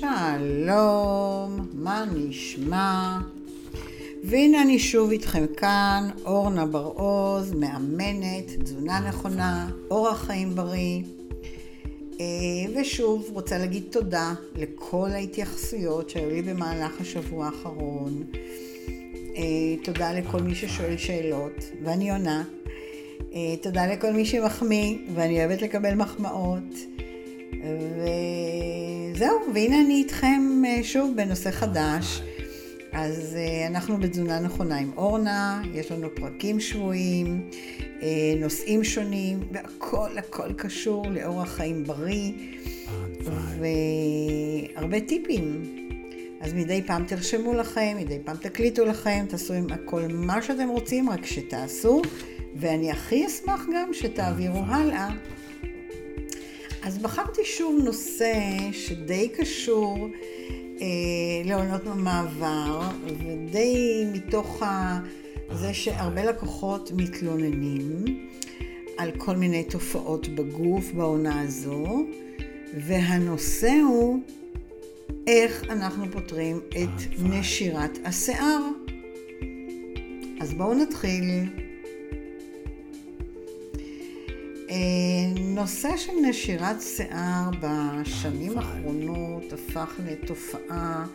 שלום, מה נשמע? והנה אני שוב איתכם כאן, אורנה בר-עוז, מאמנת, תזונה נכונה, אורח חיים בריא. אה, ושוב, רוצה להגיד תודה לכל ההתייחסויות שהיו לי במהלך השבוע האחרון. אה, תודה לכל מי ששואל שאלות, ואני עונה. אה, תודה לכל מי שמחמיא, ואני אוהבת לקבל מחמאות. וזהו, והנה אני איתכם אה, שוב בנושא חדש. אז אה, אנחנו בתזונה נכונה עם אורנה, יש לנו פרקים שבועיים, אה, נושאים שונים, והכל הכל קשור לאורח חיים בריא, והרבה טיפים. אז מדי פעם תרשמו לכם, מדי פעם תקליטו לכם, תעשו עם הכל מה שאתם רוצים, רק שתעשו, ואני הכי אשמח גם שתעבירו הלאה. אז בחרתי שוב נושא שדי קשור אה, לעונות במעבר, ודי מתוך ה... זה שהרבה לקוחות מתלוננים על כל מיני תופעות בגוף בעונה הזו, והנושא הוא איך אנחנו פותרים את נשירת השיער. אז בואו נתחיל. נושא של נשירת שיער בשנים האחרונות הפך לתופעה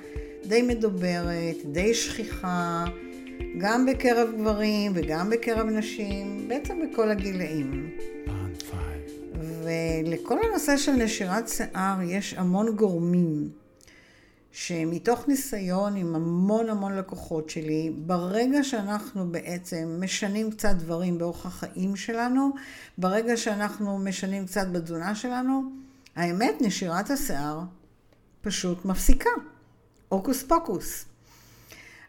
די מדוברת, די שכיחה, גם בקרב גברים וגם בקרב נשים, בעצם בכל הגילאים. ולכל הנושא של נשירת שיער יש המון גורמים. שמתוך ניסיון עם המון המון לקוחות שלי, ברגע שאנחנו בעצם משנים קצת דברים באורח החיים שלנו, ברגע שאנחנו משנים קצת בתזונה שלנו, האמת, נשירת השיער פשוט מפסיקה. הוקוס פוקוס.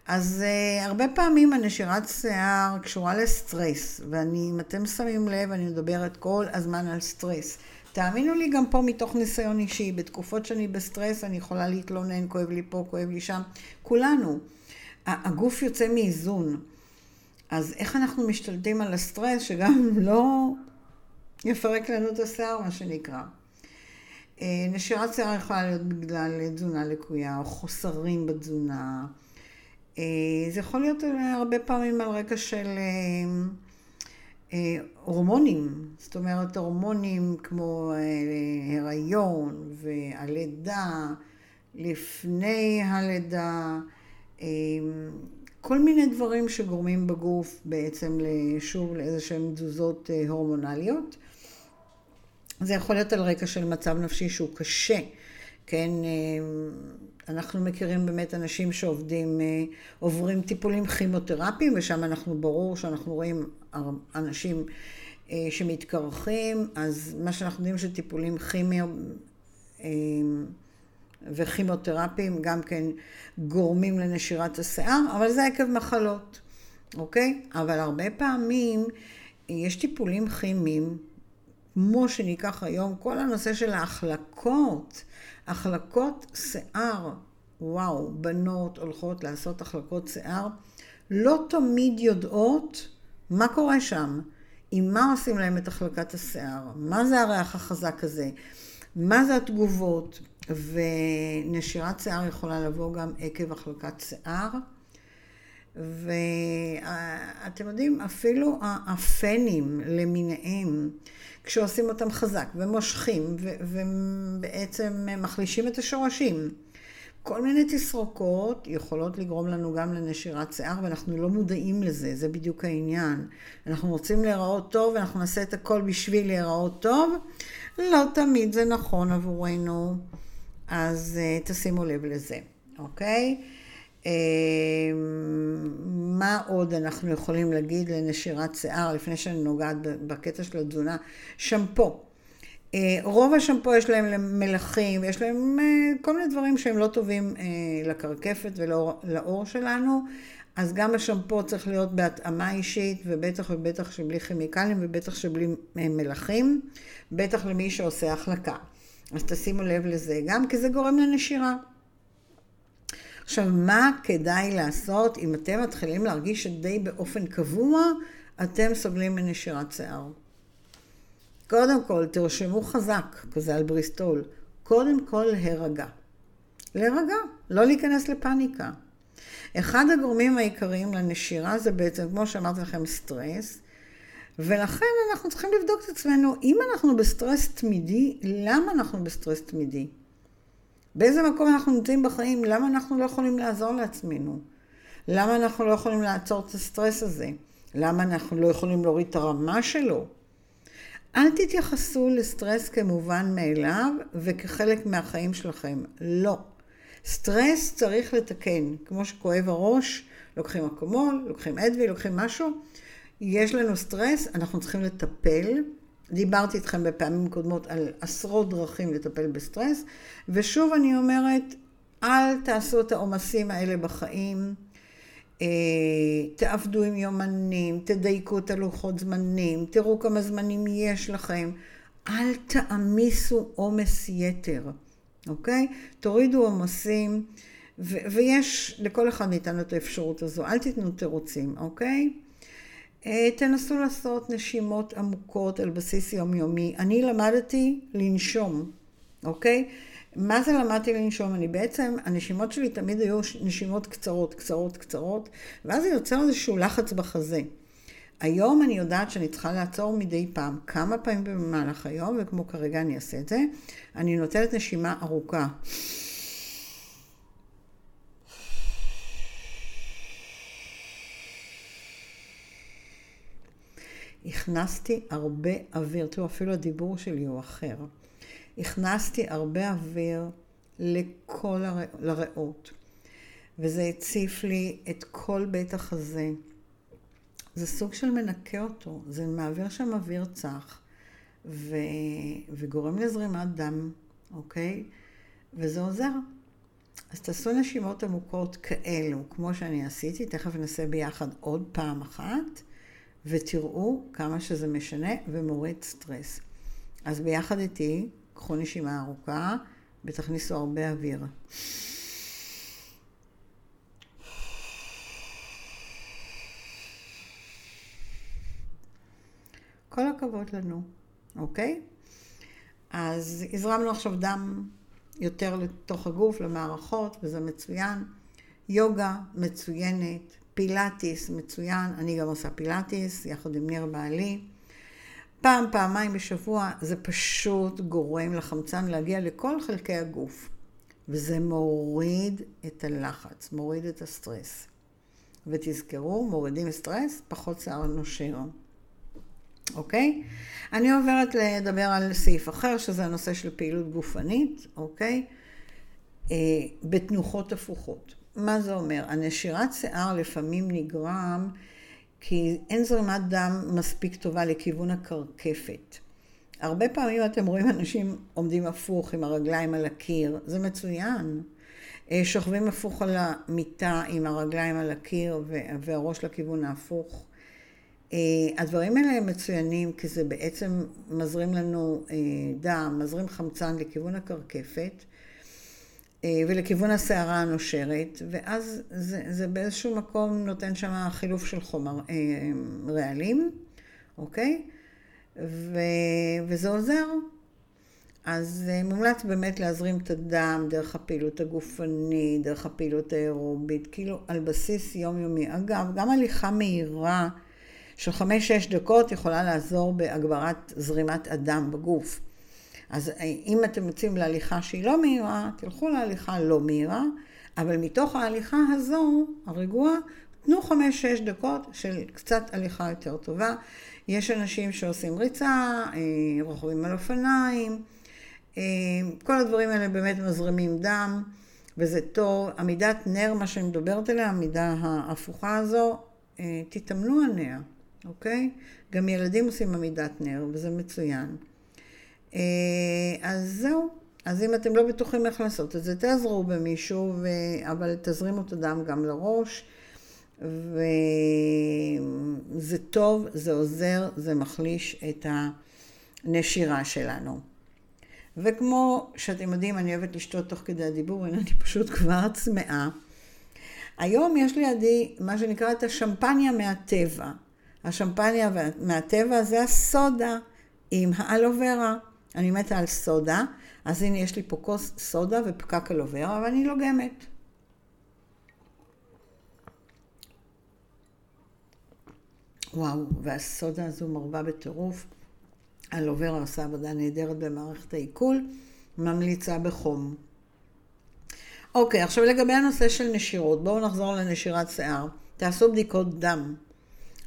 אז אה, הרבה פעמים הנשירת שיער קשורה לסטרס, ואני, אם אתם שמים לב, אני מדברת כל הזמן על סטרס. תאמינו לי גם פה מתוך ניסיון אישי, בתקופות שאני בסטרס אני יכולה להתלונן, כואב לי פה, כואב לי שם, כולנו. הגוף יוצא מאיזון. אז איך אנחנו משתלטים על הסטרס שגם לא יפרק לנו את השיער, מה שנקרא. אה, נשירת שיער יכולה להיות בגלל תזונה לקויה או חוסרים בתזונה. אה, זה יכול להיות הרבה פעמים על רקע של אה, הורמונים, זאת אומרת הורמונים כמו אה, הריון והלידה, לפני הלידה, אה, כל מיני דברים שגורמים בגוף בעצם שוב לאיזה שהן תזוזות הורמונליות. זה יכול להיות על רקע של מצב נפשי שהוא קשה, כן, אנחנו מכירים באמת אנשים שעובדים, אה, עוברים טיפולים כימותרפיים, ושם אנחנו, ברור שאנחנו רואים אנשים אה, שמתקרחים, אז מה שאנחנו יודעים שטיפולים כימיים אה, וכימותרפיים גם כן גורמים לנשירת השיער, אבל זה עקב מחלות, אוקיי? אבל הרבה פעמים יש טיפולים כימיים, כמו שניקח היום, כל הנושא של ההחלקות. החלקות שיער, וואו, בנות הולכות לעשות החלקות שיער, לא תמיד יודעות מה קורה שם, עם מה עושים להם את החלקת השיער, מה זה הריח החזק הזה, מה זה התגובות, ונשירת שיער יכולה לבוא גם עקב החלקת שיער. ואתם יודעים, אפילו הפנים למיניהם, כשעושים אותם חזק ומושכים ובעצם מחלישים את השורשים. כל מיני תסרוקות יכולות לגרום לנו גם לנשירת שיער, ואנחנו לא מודעים לזה, זה בדיוק העניין. אנחנו רוצים להיראות טוב, ואנחנו נעשה את הכל בשביל להיראות טוב. לא תמיד זה נכון עבורנו, אז uh, תשימו לב לזה, אוקיי? אמ, מה עוד אנחנו יכולים להגיד לנשירת שיער, לפני שאני נוגעת בקטע של התזונה? שמפו. אה, רוב השמפו יש להם מלחים, יש להם אה, כל מיני דברים שהם לא טובים אה, לקרקפת ולעור שלנו, אז גם השמפו צריך להיות בהתאמה אישית, ובטח ובטח שבלי כימיקלים, ובטח שבלי מלחים, בטח למי שעושה החלקה. אז תשימו לב לזה גם, כי זה גורם לנשירה. עכשיו, מה כדאי לעשות אם אתם מתחילים להרגיש שדי באופן קבוע אתם סובלים מנשירת שיער? קודם כל, תרשמו חזק, כזה על בריסטול. קודם כל, הרגע. להירגע, לא להיכנס לפאניקה. אחד הגורמים העיקריים לנשירה זה בעצם, כמו שאמרתי לכם, סטרס, ולכן אנחנו צריכים לבדוק את עצמנו, אם אנחנו בסטרס תמידי, למה אנחנו בסטרס תמידי? באיזה מקום אנחנו נמצאים בחיים? למה אנחנו לא יכולים לעזור לעצמנו? למה אנחנו לא יכולים לעצור את הסטרס הזה? למה אנחנו לא יכולים להוריד את הרמה שלו? אל תתייחסו לסטרס כמובן מאליו וכחלק מהחיים שלכם. לא. סטרס צריך לתקן. כמו שכואב הראש, לוקחים אקמול, לוקחים אדוויל, לוקחים משהו. יש לנו סטרס, אנחנו צריכים לטפל. דיברתי איתכם בפעמים קודמות על עשרות דרכים לטפל בסטרס, ושוב אני אומרת, אל תעשו את העומסים האלה בחיים. אה, תעבדו עם יומנים, תדייקו את הלוחות זמנים, תראו כמה זמנים יש לכם. אל תעמיסו עומס יתר, אוקיי? תורידו עומסים, ויש לכל אחד מאיתנו את האפשרות הזו. אל תיתנו תירוצים, אוקיי? אה, תנסו לעשות נשימות עמוקות על בסיס יומיומי. אני למדתי לנשום, אוקיי? מה זה למדתי לנשום? אני בעצם, הנשימות שלי תמיד היו נשימות קצרות, קצרות, קצרות, ואז זה יוצר איזשהו לחץ בחזה. היום אני יודעת שאני צריכה לעצור מדי פעם, כמה פעמים במהלך היום, וכמו כרגע אני אעשה את זה, אני נוטלת נשימה ארוכה. הכנסתי הרבה אוויר, תראו, אפילו הדיבור שלי הוא אחר. הכנסתי הרבה אוויר לכל הריאות, וזה הציף לי את כל בית החזה. זה סוג של מנקה אותו, זה מעביר שם אוויר צח, ו... וגורם לזרימת דם, אוקיי? וזה עוזר. אז תעשו נשימות עמוקות כאלו, כמו שאני עשיתי, תכף נעשה ביחד עוד פעם אחת, ותראו כמה שזה משנה ומוריד סטרס. אז ביחד איתי, קחו נשימה ארוכה ותכניסו הרבה אוויר. כל הכבוד לנו, אוקיי? אז הזרמנו עכשיו דם יותר לתוך הגוף, למערכות, וזה מצוין. יוגה מצוינת, פילאטיס מצוין, אני גם עושה פילאטיס יחד עם ניר בעלי. פעם, פעמיים בשבוע, זה פשוט גורם לחמצן להגיע לכל חלקי הגוף. וזה מוריד את הלחץ, מוריד את הסטרס. ותזכרו, מורידים סטרס, פחות שיער נושר. אוקיי? אני עוברת לדבר על סעיף אחר, שזה הנושא של פעילות גופנית, אוקיי? אה, בתנוחות הפוכות. מה זה אומר? הנשירת שיער לפעמים נגרם כי אין זרימת דם מספיק טובה לכיוון הקרקפת. הרבה פעמים אתם רואים אנשים עומדים הפוך עם הרגליים על הקיר, זה מצוין. אה, שוכבים הפוך על המיטה עם הרגליים על הקיר והראש לכיוון ההפוך. אה, הדברים האלה הם מצוינים כי זה בעצם מזרים לנו אה, דם, מזרים חמצן לכיוון הקרקפת. אה, ולכיוון הסערה הנושרת, ואז זה, זה באיזשהו מקום נותן שם חילוף של חומר אה, רעלים, אוקיי? ו, וזה עוזר. אז אה, מומלץ באמת להזרים את הדם דרך הפעילות הגופנית, דרך הפעילות האירובית, כאילו על בסיס יומיומי. אגב, גם הליכה מהירה של חמש-שש דקות יכולה לעזור בהגברת זרימת הדם בגוף. אז אה, אם אתם יוצאים להליכה שהיא לא מהירה, תלכו להליכה לא מהירה, אבל מתוך ההליכה הזו, הרגועה, תנו חמש-שש דקות של קצת הליכה יותר טובה. יש אנשים שעושים ריצה, אה, רוכבים על אופניים, אה, כל הדברים האלה באמת מזרימים דם, וזה טוב. עמידת נר, מה שאני מדברת עליה, העמידה ההפוכה הזו, תתאמנו עליה, אוקיי? גם ילדים עושים עמידת נר, וזה מצוין. אה, אז זהו. אז אם אתם לא בטוחים איך לעשות את זה, תעזרו במישהו, ו... אבל תזרימו את הדם גם לראש. וזה טוב, זה עוזר, זה מחליש את הנשירה שלנו. וכמו שאתם יודעים, אני אוהבת לשתות תוך כדי הדיבור, הנה אני פשוט כבר צמאה. היום יש לידי מה שנקרא את השמפניה מהטבע. השמפניה מהטבע זה הסודה עם האלוברה. אני מתה על סודה, אז הנה, יש לי פה כוס סודה ופקק אלוברה, ואני לוגמת. וואו, והסודה הזו מרבה בטירוף. אלוברה עושה עבודה נהדרת במערכת העיכול, ממליצה בחום. אוקיי, עכשיו לגבי הנושא של נשירות, בואו נחזור לנשירת שיער. תעשו בדיקות דם.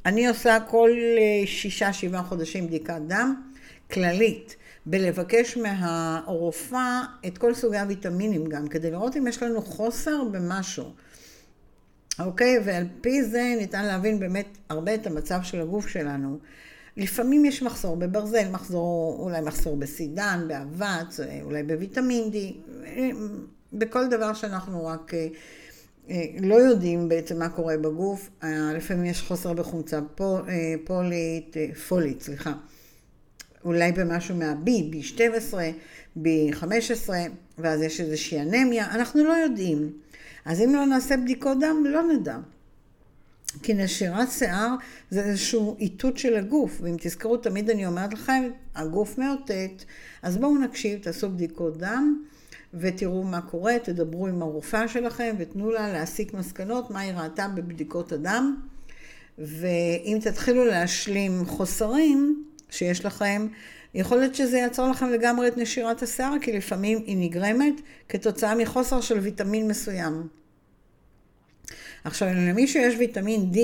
אני עושה כל אה, שישה, שבעה חודשים בדיקת דם כללית, בלבקש מהרופאה את כל סוגי הוויטמינים גם, כדי לראות אם יש לנו חוסר במשהו. אוקיי? ועל פי זה ניתן להבין באמת הרבה את המצב של הגוף שלנו. לפעמים יש מחסור בברזל, מחסור, אולי מחסור בסידן, באבץ, אולי בוויטמין D, בכל דבר שאנחנו רק אה, אה, לא יודעים בעצם מה קורה בגוף. אה, לפעמים יש חוסר בחומצה פולית, פולית, סליחה. אולי במשהו מה-B, B12, B15, ואז יש איזושהי אנמיה, אנחנו לא יודעים. אז אם לא נעשה בדיקות דם, לא נדע. כי נשירת שיער זה איזשהו איתות של הגוף, ואם תזכרו, תמיד אני אומרת לכם, הגוף מאותת, אז בואו נקשיב, תעשו בדיקות דם, ותראו מה קורה, תדברו עם הרופאה שלכם, ותנו לה להסיק מסקנות, מה היא ראתה בבדיקות הדם, ואם תתחילו להשלים חוסרים שיש לכם, יכול להיות שזה יעצור לכם לגמרי את נשירת השיער, כי לפעמים היא נגרמת כתוצאה מחוסר של ויטמין מסוים. עכשיו, למי שיש ויטמין D,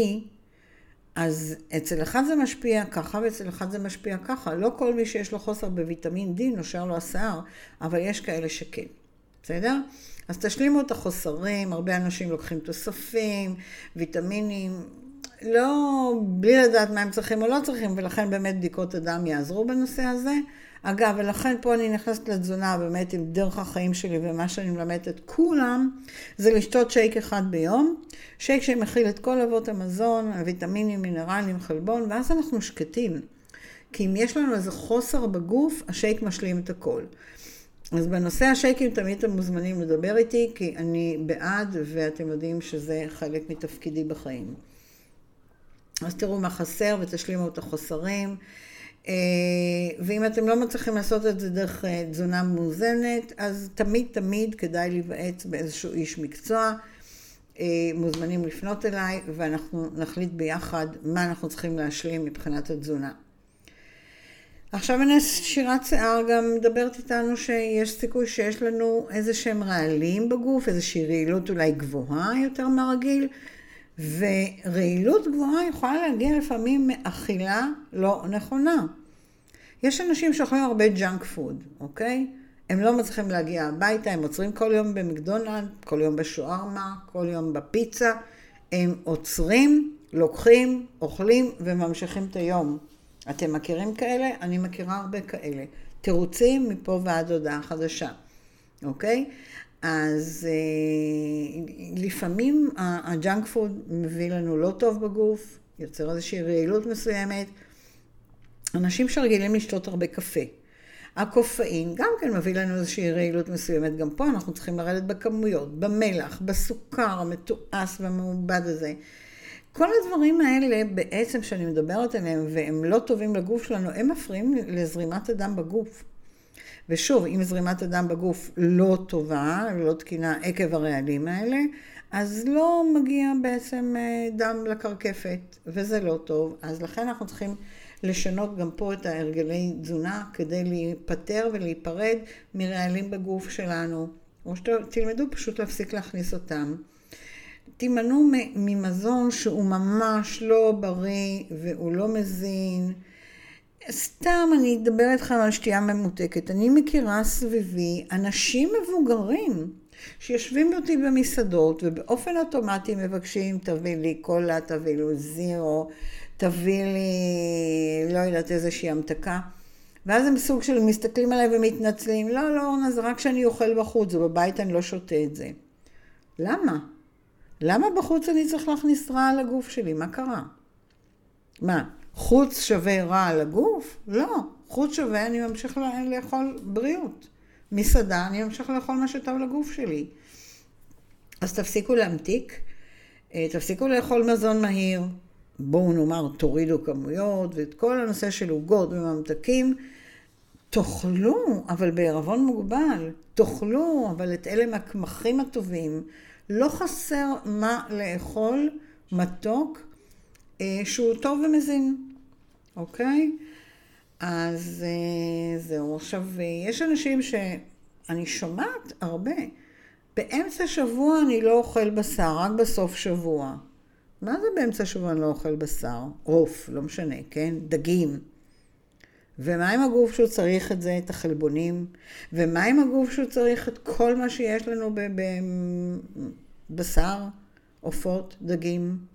אז אצל אחד זה משפיע ככה ואצל אחד זה משפיע ככה. לא כל מי שיש לו חוסר בוויטמין D נושר לו השיער, אבל יש כאלה שכן. בסדר? אז תשלימו את החוסרים, הרבה אנשים לוקחים תוספים, ויטמינים, לא, בלי לדעת מה הם צריכים או לא צריכים, ולכן באמת בדיקות הדם יעזרו בנושא הזה. אגב, ולכן פה אני נכנסת לתזונה באמת עם דרך החיים שלי ומה שאני מלמדת את כולם, זה לשתות שייק אחד ביום, שייק שמכיל את כל אבות המזון, הוויטמינים, מינרלים, חלבון, ואז אנחנו שקטים. כי אם יש לנו איזה חוסר בגוף, השייק משלים את הכל. אז בנושא השייקים תמיד אתם מוזמנים לדבר איתי, כי אני בעד, ואתם יודעים שזה חלק מתפקידי בחיים. אז תראו מה חסר ותשלימו את החוסרים. אה, ואם אתם לא מצליחים לעשות את זה דרך אה, תזונה מאוזנת, אז תמיד תמיד כדאי להיוועץ באיזשהו איש מקצוע. אה, מוזמנים לפנות אליי ואנחנו נחליט ביחד מה אנחנו צריכים להשלים מבחינת התזונה. עכשיו שירת שיער גם מדברת איתנו שיש סיכוי שיש לנו איזה שהם רעלים בגוף, איזושהי רעילות אולי גבוהה יותר מהרגיל, ורעילות גבוהה יכולה להגיע לפעמים מאכילה לא נכונה. יש אנשים שאוכלים הרבה ג'אנק פוד, אוקיי? הם לא מצליחים להגיע הביתה, הם עוצרים כל יום במקדונלד, כל יום בשוארמה, כל יום בפיצה. הם עוצרים, לוקחים, אוכלים וממשיכים את היום. אתם מכירים כאלה? אני מכירה הרבה כאלה. תירוצים מפה ועד הודעה חדשה, אוקיי? אז אה, לפעמים הג'אנק פוד מביא לנו לא טוב בגוף, יוצר איזושהי רעילות מסוימת. אנשים שרגילים לשתות הרבה קפה. הקופאין גם כן מביא לנו איזושהי רעילות מסוימת. גם פה אנחנו צריכים לרדת בכמויות, במלח, בסוכר המתועש והמעובד הזה. כל הדברים האלה בעצם שאני מדברת עליהם והם לא טובים לגוף שלנו, הם מפריעים לזרימת הדם בגוף. ושוב, אם זרימת הדם בגוף לא טובה, לא תקינה עקב הרעלים האלה, אז לא מגיע בעצם אה, דם לקרקפת, וזה לא טוב. אז לכן אנחנו צריכים לשנות גם פה את ההרגלי תזונה כדי להיפטר ולהיפרד מרעלים בגוף שלנו. או שתלמדו פשוט להפסיק להכניס אותם. תימנעו ממזון שהוא ממש לא בריא והוא לא מזין. סתם אני אדבר איתכם על שתייה ממותקת. אני מכירה סביבי אנשים מבוגרים שיושבים אותי במסעדות ובאופן אוטומטי מבקשים תביא לי קולה, תביא לי זירו, תביא לי לא יודעת איזושהי המתקה. ואז הם סוג של מסתכלים עליי ומתנצלים, לא, לא, אורנה, זה רק כשאני אוכל בחוץ, ובבית אני לא שותה את זה. למה? למה בחוץ אני צריך להכניס רע לגוף שלי? מה קרה? מה, חוץ שווה רע לגוף? לא. חוץ שווה אני ממשיך לאכול בריאות. מסעדה אני ממשיך לאכול מה שטוב לגוף שלי. אז תפסיקו להמתיק, אה, תפסיקו לאכול מזון מהיר, בואו נאמר תורידו כמויות, ואת כל הנושא של עוגות וממתקים, תאכלו, אבל בערבון מוגבל. תאכלו, אבל את אלה מהקמחים הטובים. לא חסר מה לאכול מתוק שהוא טוב ומזין, אוקיי? אז אה, זהו. עכשיו, אה, יש אנשים שאני שומעת הרבה. באמצע שבוע אני לא אוכל בשר, רק בסוף שבוע. מה זה באמצע שבוע אני לא אוכל בשר? עוף, לא משנה, כן? דגים. ומה עם הגוף שהוא צריך את זה, את החלבונים? ומה עם הגוף שהוא צריך את כל מה שיש לנו בבשר, עופות, דגים?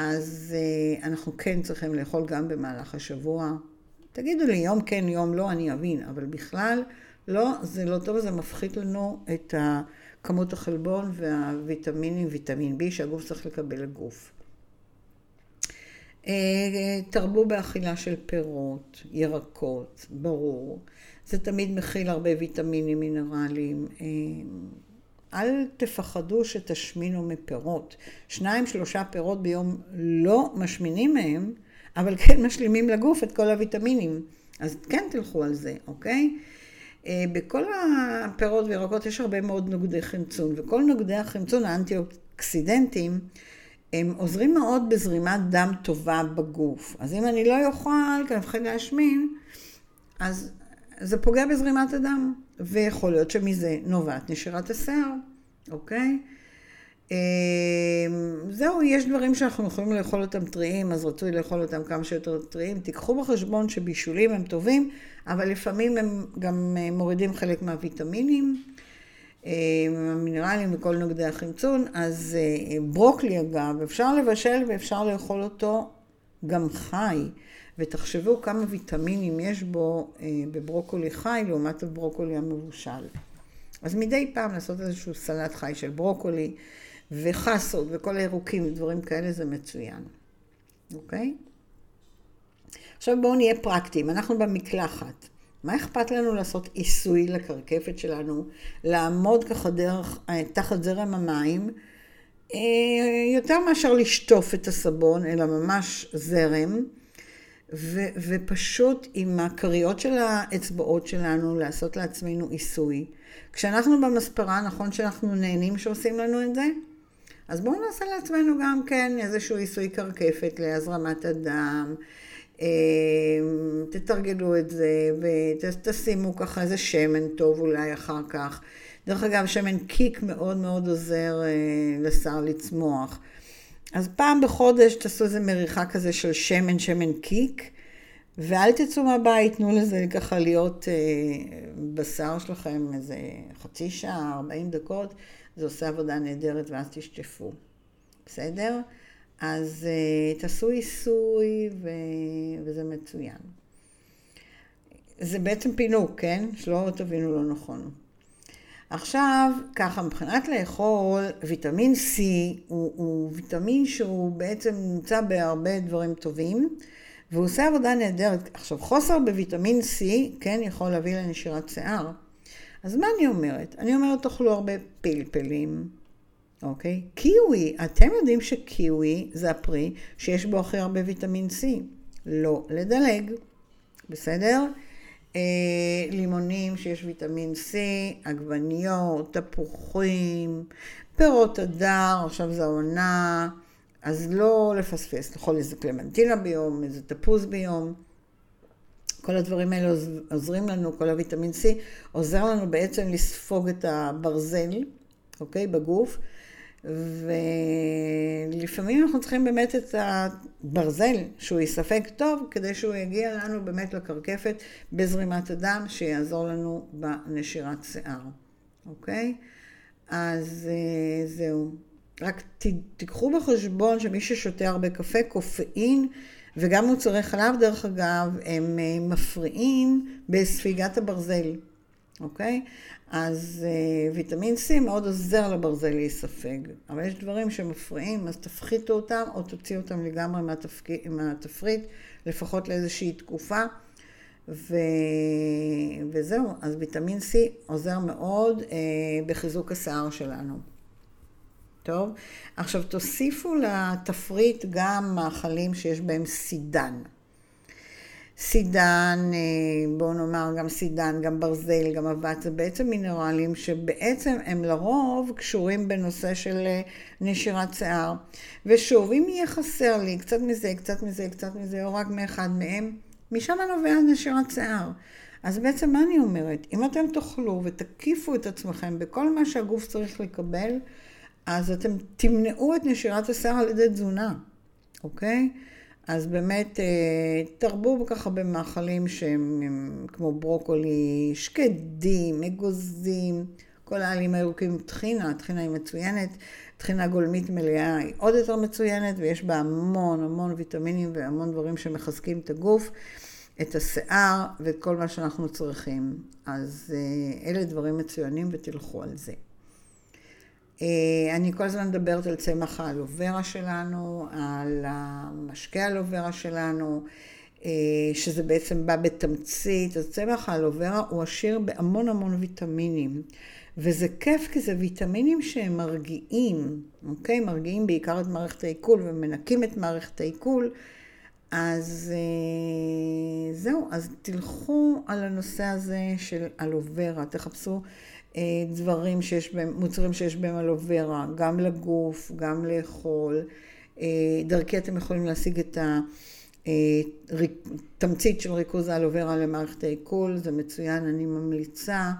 אז uh, אנחנו כן צריכים לאכול גם במהלך השבוע. תגידו לי, יום כן, יום לא, אני אבין, אבל בכלל, לא, זה לא טוב, זה מפחית לנו את כמות החלבון והוויטמינים, ויטמין B שהגוף צריך לקבל לגוף. אה, תרבו באכילה של פירות, ירקות, ברור. זה תמיד מכיל הרבה ויטמינים מינרליים. אל תפחדו שתשמינו מפירות. שניים, שלושה פירות ביום לא משמינים מהם, אבל כן משלימים לגוף את כל הוויטמינים. אז כן תלכו על זה, אוקיי? אה, בכל הפירות וירקות יש הרבה מאוד נוגדי חמצון, וכל נוגדי החמצון האנטי-אוקסידנטים הם עוזרים מאוד בזרימת דם טובה בגוף. אז אם אני לא אוכל, כי אני מפחד להשמין, אז זה פוגע בזרימת הדם, ויכול להיות שמזה נובעת נשירת השיער, אוקיי? אמ, זהו, יש דברים שאנחנו יכולים לאכול אותם טריים, אז רצוי לאכול אותם כמה שיותר טריים. תיקחו בחשבון שבישולים הם טובים, אבל לפעמים הם גם אה, מורידים חלק מהוויטמינים. המינרלים וכל נוגדי החמצון, אז אה, ברוקלי אגב, אפשר לבשל ואפשר לאכול אותו גם חי, ותחשבו כמה ויטמינים יש בו אה, בברוקולי חי לעומת הברוקולי המבושל. אז מדי פעם לעשות איזשהו סלט חי של ברוקולי וחסות וכל הירוקים ודברים כאלה זה מצוין, אוקיי? עכשיו בואו נהיה פרקטיים, אנחנו במקלחת. מה אכפת לנו לעשות עיסוי לקרקפת שלנו, לעמוד ככה דרך, אה, תחת זרם המים, אה, יותר מאשר לשטוף את הסבון, אלא ממש זרם, ו, ופשוט עם הכריות של האצבעות שלנו לעשות לעצמנו עיסוי. כשאנחנו במספרה, נכון שאנחנו נהנים שעושים לנו את זה? אז בואו נעשה לעצמנו גם כן איזשהו עיסוי קרקפת להזרמת הדם. אמ, תתרגלו את זה ותשימו ככה איזה שמן טוב אולי אחר כך. דרך אגב, שמן קיק מאוד מאוד עוזר אה, לשר לצמוח. אז פעם בחודש תעשו איזה מריחה כזה של שמן, שמן קיק, ואל תצאו מהבית, תנו לזה ככה להיות אה, בשר שלכם איזה חצי שעה, 40 דקות, זה עושה עבודה נהדרת ואז תשטפו. בסדר? אז uh, תעשו עיסוי ו... וזה מצוין. זה בעצם פינוק, כן? שלא תבינו לא נכון. עכשיו, ככה, מבחינת לאכול, ויטמין C הוא, הוא ויטמין שהוא בעצם נמצא בהרבה דברים טובים, והוא עושה עבודה נהדרת. עכשיו, חוסר בוויטמין C, כן, יכול להביא לנשירת שיער. אז מה אני אומרת? אני אומרת, תאכלו הרבה פלפלים, אוקיי? קיווי, אתם יודעים שקיווי זה הפרי שיש בו הכי הרבה ויטמין C. לא לדלג, בסדר? אה, לימונים שיש ויטמין C, עגבניות, תפוחים, פירות הדר, עכשיו זה העונה, אז לא לפספס, לאכול איזה קלמנטינה ביום, איזה תפוז ביום. כל הדברים האלה עוזרים לנו, כל הוויטמין C עוזר לנו בעצם לספוג את הברזל, אוקיי, בגוף. ולפעמים אנחנו צריכים באמת את הברזל, שהוא יספק טוב, כדי שהוא יגיע לנו באמת לקרקפת בזרימת הדם, שיעזור לנו בנשירת שיער, אוקיי? אז אה, זהו. רק תיקחו בחשבון שמי ששותה הרבה קפה, קופאין וגם מוצרי חלב, דרך אגב, הם אה, מפריעים בספיגת הברזל, אוקיי? אז uh, ויטמין C מאוד עוזר לברזל להיספג, אבל יש דברים שמפריעים, אז תפחיתו אותם או תוציאו אותם לגמרי מהתפק... מהתפריט, לפחות לאיזושהי תקופה, ו... וזהו, אז ויטמין C עוזר מאוד uh, בחיזוק השיער שלנו. טוב, עכשיו תוסיפו לתפריט גם מאכלים שיש בהם סידן. סידן, אה, בואו נאמר גם סידן, גם ברזל, גם אבץ, זה בעצם מינרלים שבעצם הם לרוב קשורים בנושא של אה, נשירת שיער. ושוב, אם יהיה חסר לי קצת מזה, קצת מזה, קצת מזה, או רק מאחד מהם, משם נובע נשירת שיער. אז בעצם מה אני אומרת? אם אתם תאכלו ותקיפו את עצמכם בכל מה שהגוף צריך לקבל, אז אתם תמנעו את נשירת השיער על ידי תזונה, אוקיי? אז באמת, אה, תרבו ככה במאכלים שהם כמו ברוקולי, שקדים, אגוזים, כל העלים הירוקים, טחינה, טחינה היא מצוינת, טחינה גולמית מלאה היא עוד יותר מצוינת, ויש בה המון המון ויטמינים והמון דברים שמחזקים את הגוף, את השיער ואת כל מה שאנחנו צריכים. אז אה, אלה דברים מצוינים ותלכו על זה. אה, אני כל הזמן מדברת על צמח האלוברה שלנו, על המשקה האלוברה שלנו, אה, שזה בעצם בא בתמצית. אז צמח האלוברה הוא עשיר בהמון המון ויטמינים. וזה כיף כי זה ויטמינים שהם מרגיעים, אוקיי? מרגיעים בעיקר את מערכת העיכול ומנקים את מערכת העיכול. אז אה, זהו, אז תלכו על הנושא הזה של אלוברה, תחפשו דברים שיש בהם, מוצרים שיש בהם אלוברה, גם לגוף, גם לאכול. אה, דרכי אתם יכולים להשיג את התמצית אה, של ריכוז האלוברה למערכת העיכול, זה מצוין, אני ממליצה.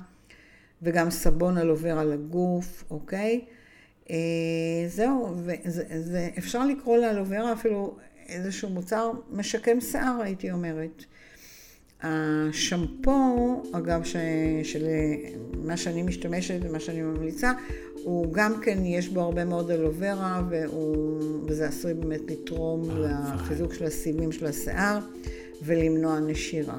וגם סבון אלוברה לגוף, אוקיי? זהו, ואפשר לקרוא לאלוברה אפילו איזשהו מוצר משקם שיער, הייתי אומרת. השמפו, אגב, ש, של מה שאני משתמשת ומה שאני ממליצה, הוא גם כן, יש בו הרבה מאוד אלוברה, והוא, וזה עשוי באמת לתרום אה, לחיזוק של הסיבים של השיער ולמנוע נשירה.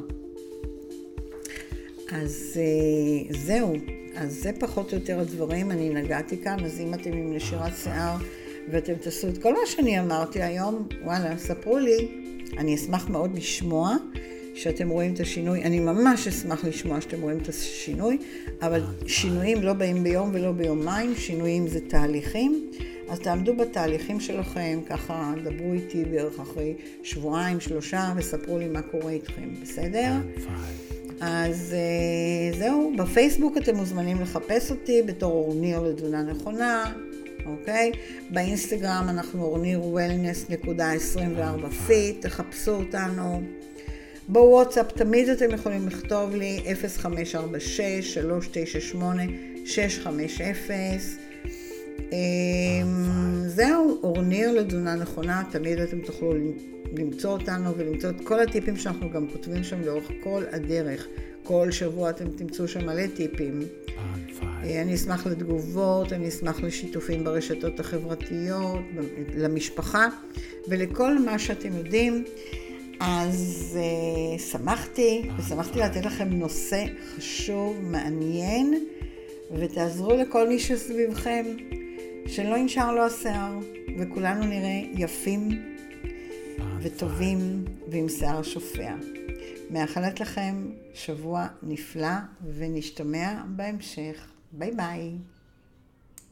אז אה, זהו, אז זה פחות או יותר הדברים, אני נגעתי כאן, אז אם אתם עם נשירת שיער ואתם תעשו את כל מה שאני אמרתי היום, וואלה, ספרו לי, אני אשמח מאוד לשמוע. שאתם רואים את השינוי. אני ממש אשמח לשמוע שאתם רואים את השינוי, אבל שינויים לא באים ביום ולא ביומיים, שינויים זה תהליכים. אז תעמדו בתהליכים שלכם, ככה דברו איתי בערך אחרי שבועיים, שלושה, וספרו לי מה קורה איתכם, בסדר? אז uh, זהו, בפייסבוק אתם מוזמנים לחפש אותי בתור אורניר לתזונה נכונה, אוקיי? באינסטגרם אנחנו אורניר wellness נקודה 24 fit, תחפשו אותנו. בוואטסאפ תמיד אתם יכולים לכתוב לי 0546-398-650. אמ, זהו, אורניר לתזונה נכונה, תמיד אתם תוכלו למצוא אותנו ולמצוא את כל הטיפים שאנחנו גם כותבים שם לאורך כל הדרך. כל שבוע אתם תמצאו שם מלא טיפים. אה, אני אשמח לתגובות, אני אשמח לשיתופים ברשתות החברתיות, למשפחה ולכל מה שאתם יודעים. אז uh, שמחתי, ושמחתי לתת לכם נושא חשוב, מעניין, ותעזרו לכל מי שסביבכם, שלא ינשר לו השיער, וכולנו נראה יפים וטובים ועם שיער שופע. מאחלת לכם שבוע נפלא, ונשתמע בהמשך. ביי ביי.